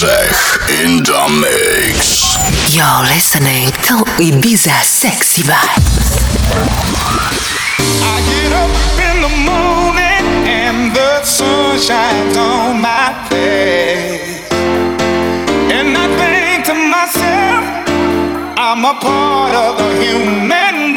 In the mix. You're listening to Ibiza Sexy Vibes. I get up in the morning and the sun shines on my face. And I think to myself, I'm a part of the human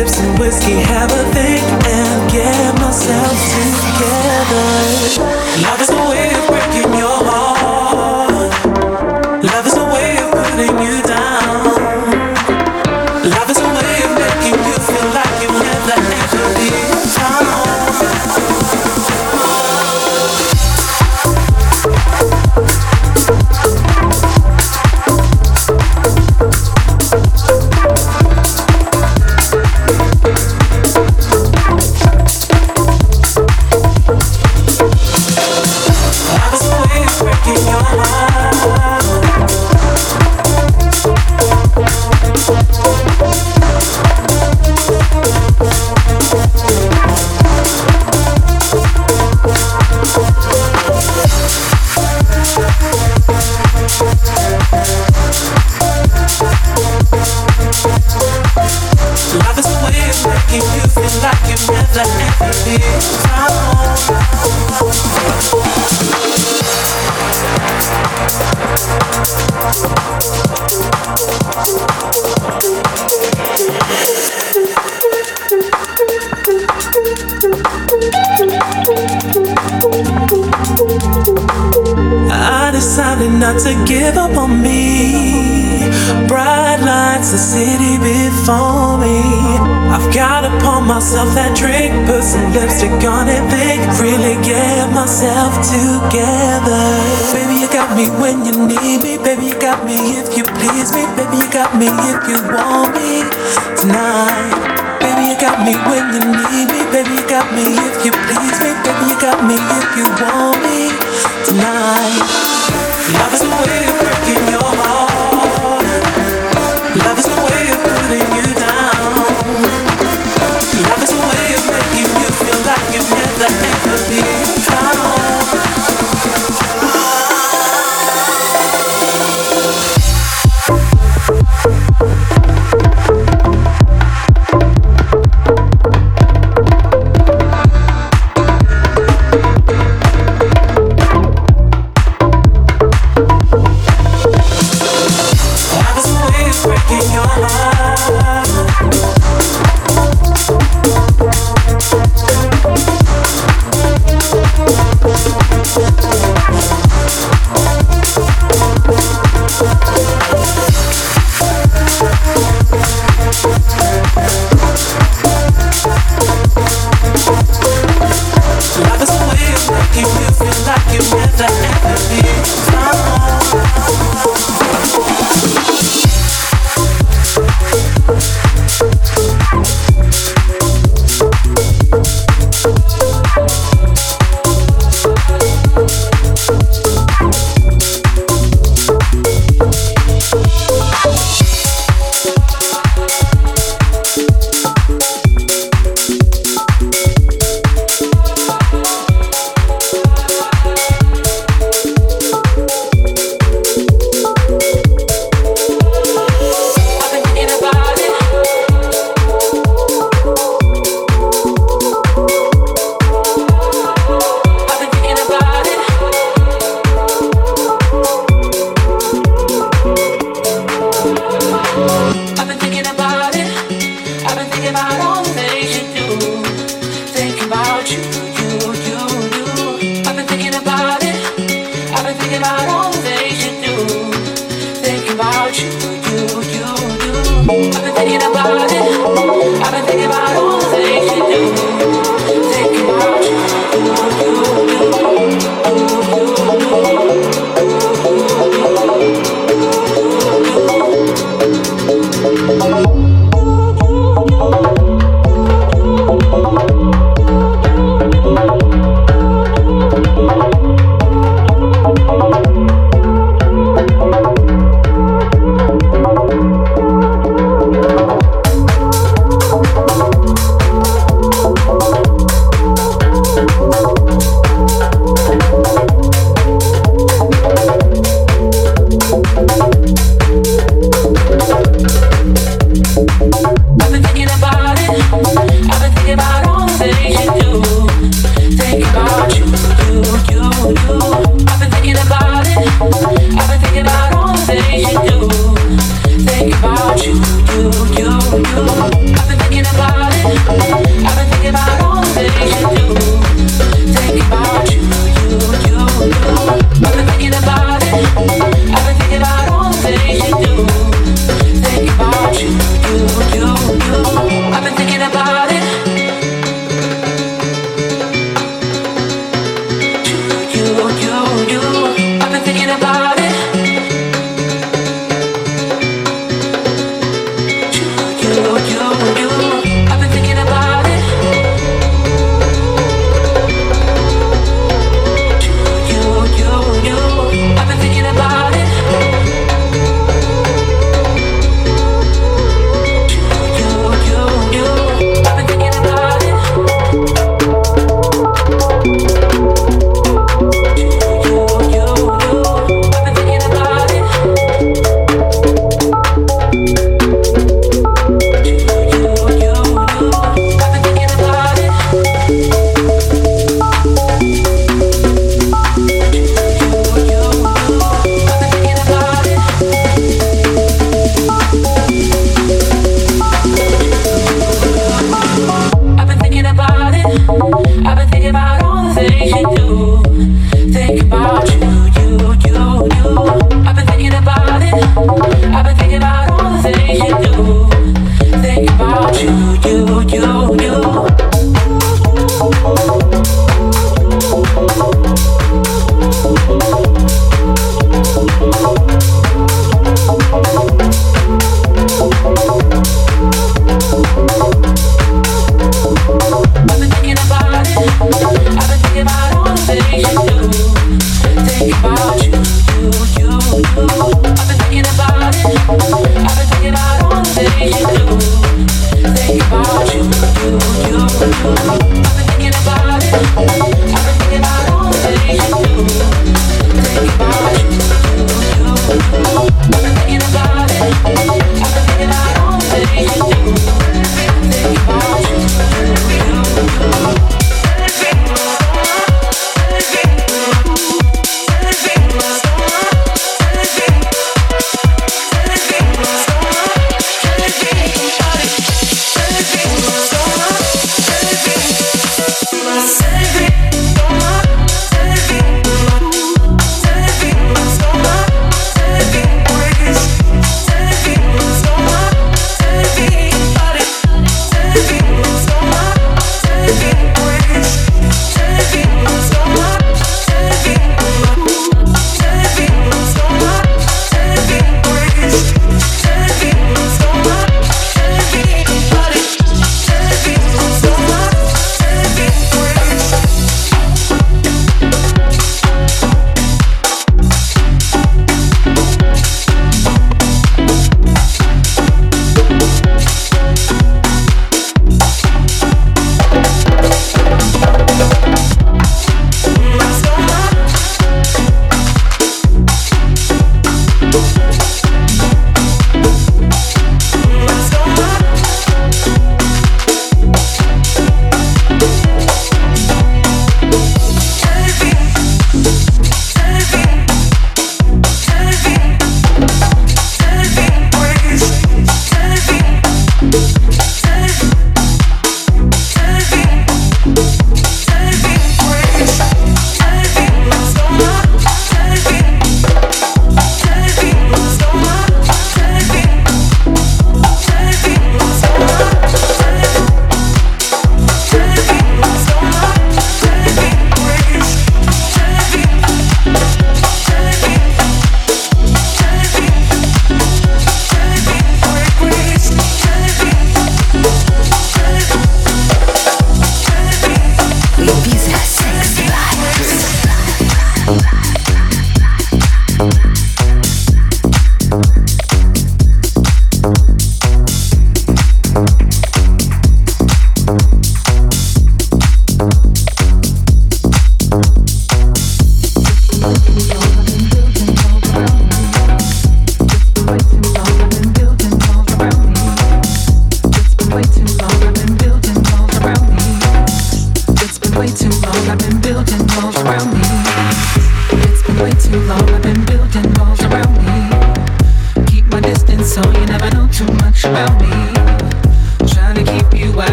trick, sip some whiskey, have a think, and get myself together. Give up on me. Bright lights, the city before me. I've gotta pour myself that drink, put some lipstick on it, think, really get myself together. Baby, you got me when you need me. Baby, you got me if you please me. Baby, you got me if you want me tonight. Baby, you got me when you need me. Baby, you got me if you please me. Baby, you got me if you want me tonight. Love is a way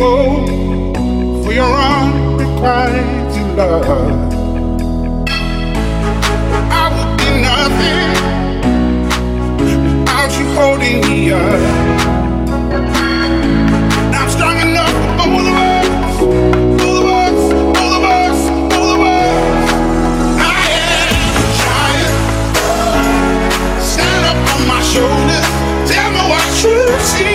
for your unrequited love. I would be nothing without you holding me up. I'm strong enough for. I am a giant. Stand up on my shoulders. Tell me what you see.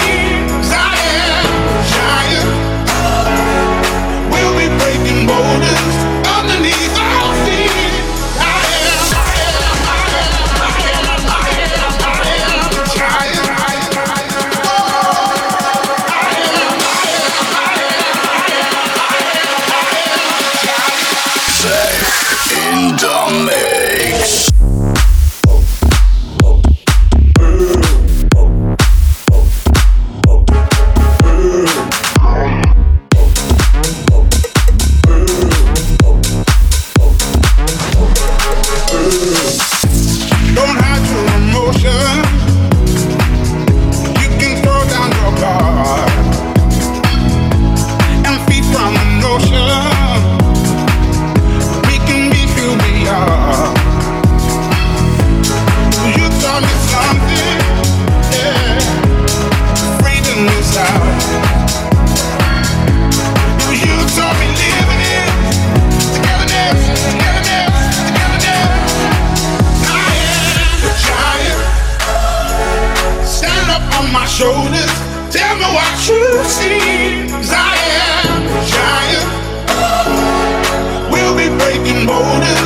my shoulders. Tell me what you see. Cause I am a giant. We'll be breaking borders.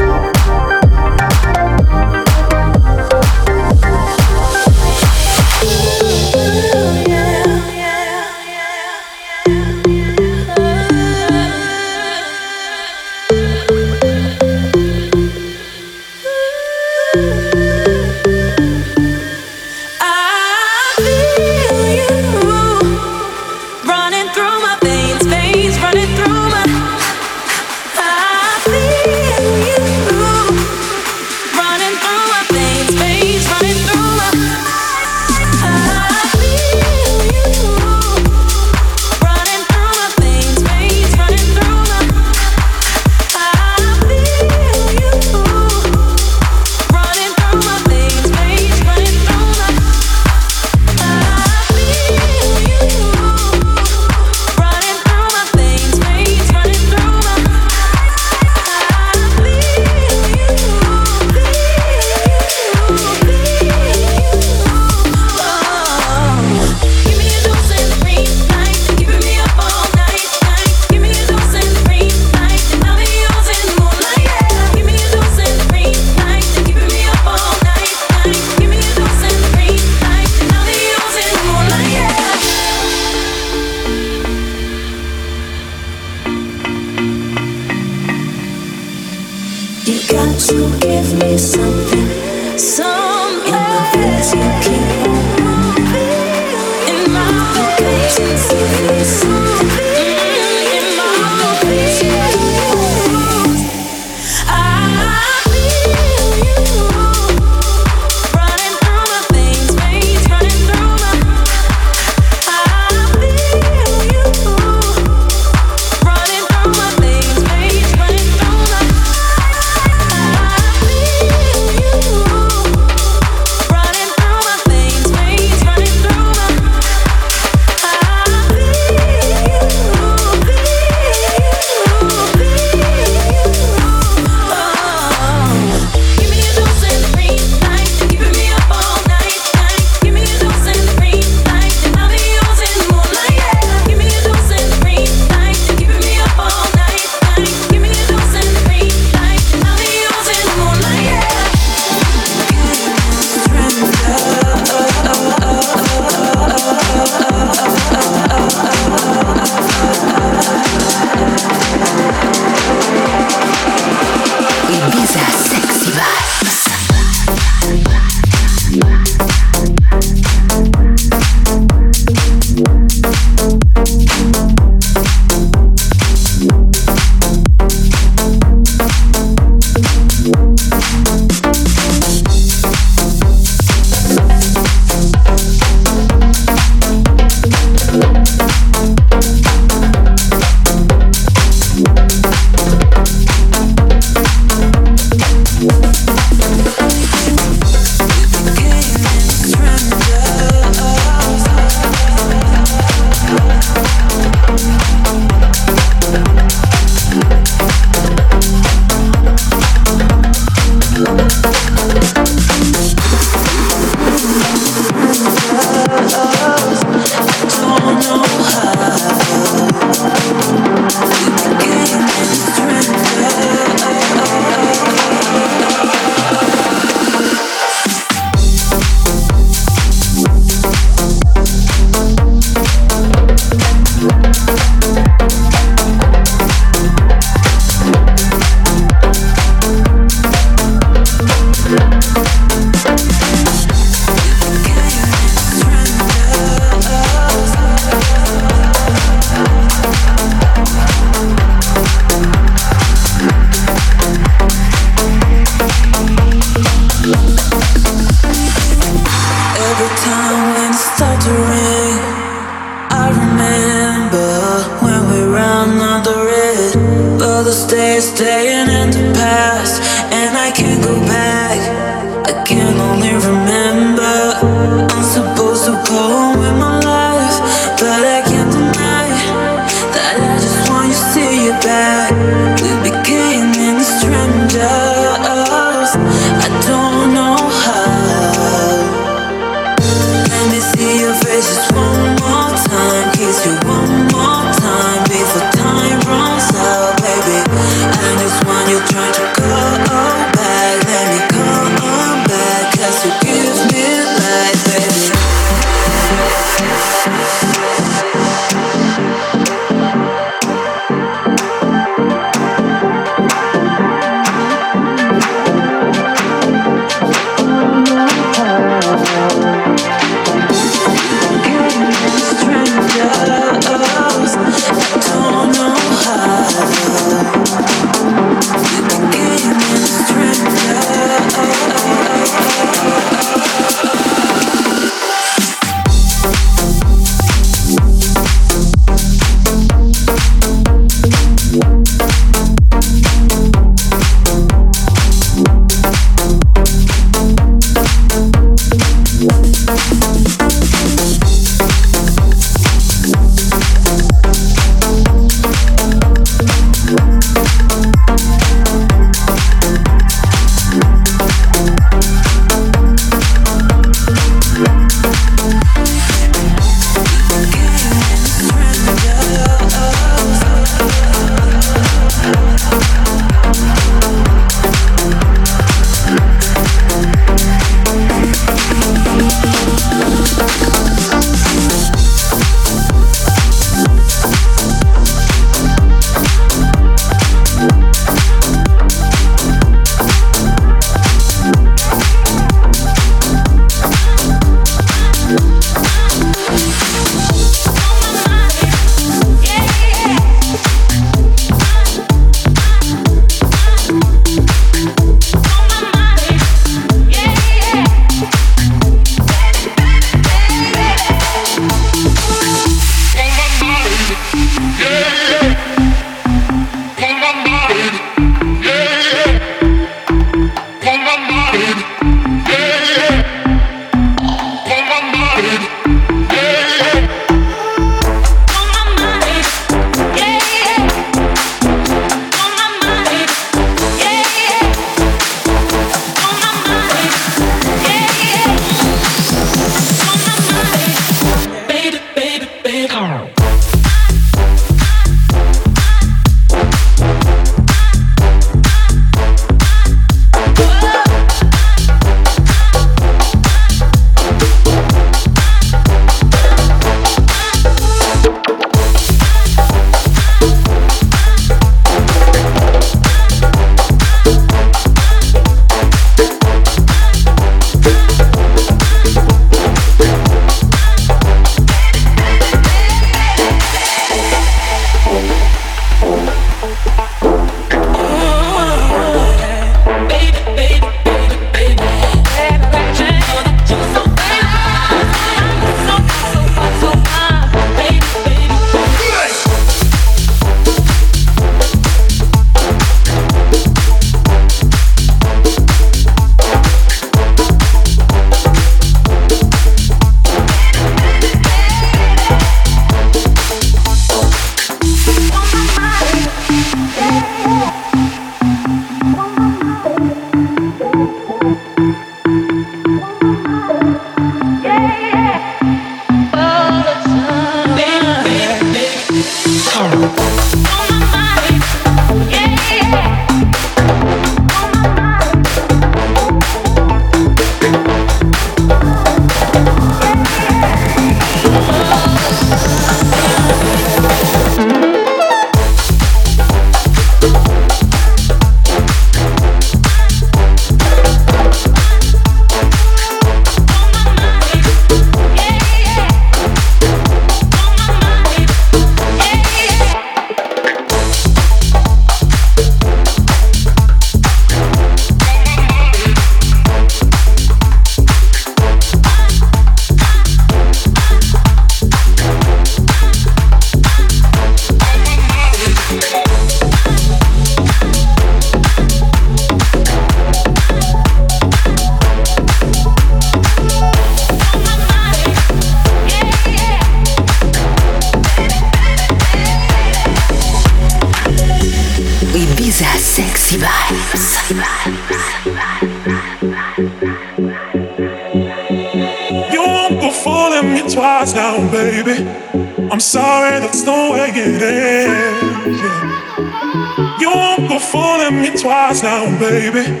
now, baby.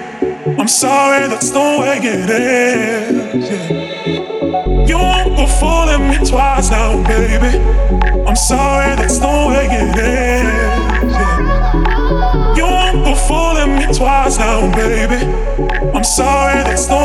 I'm sorry, that's the way it is. Yeah. You won't go fooling me twice now, baby. I'm sorry, that's the way it is. Yeah. You won't go fooling me twice now, baby. I'm sorry, that's the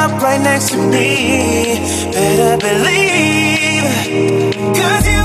up right next to me. Better believe, cause you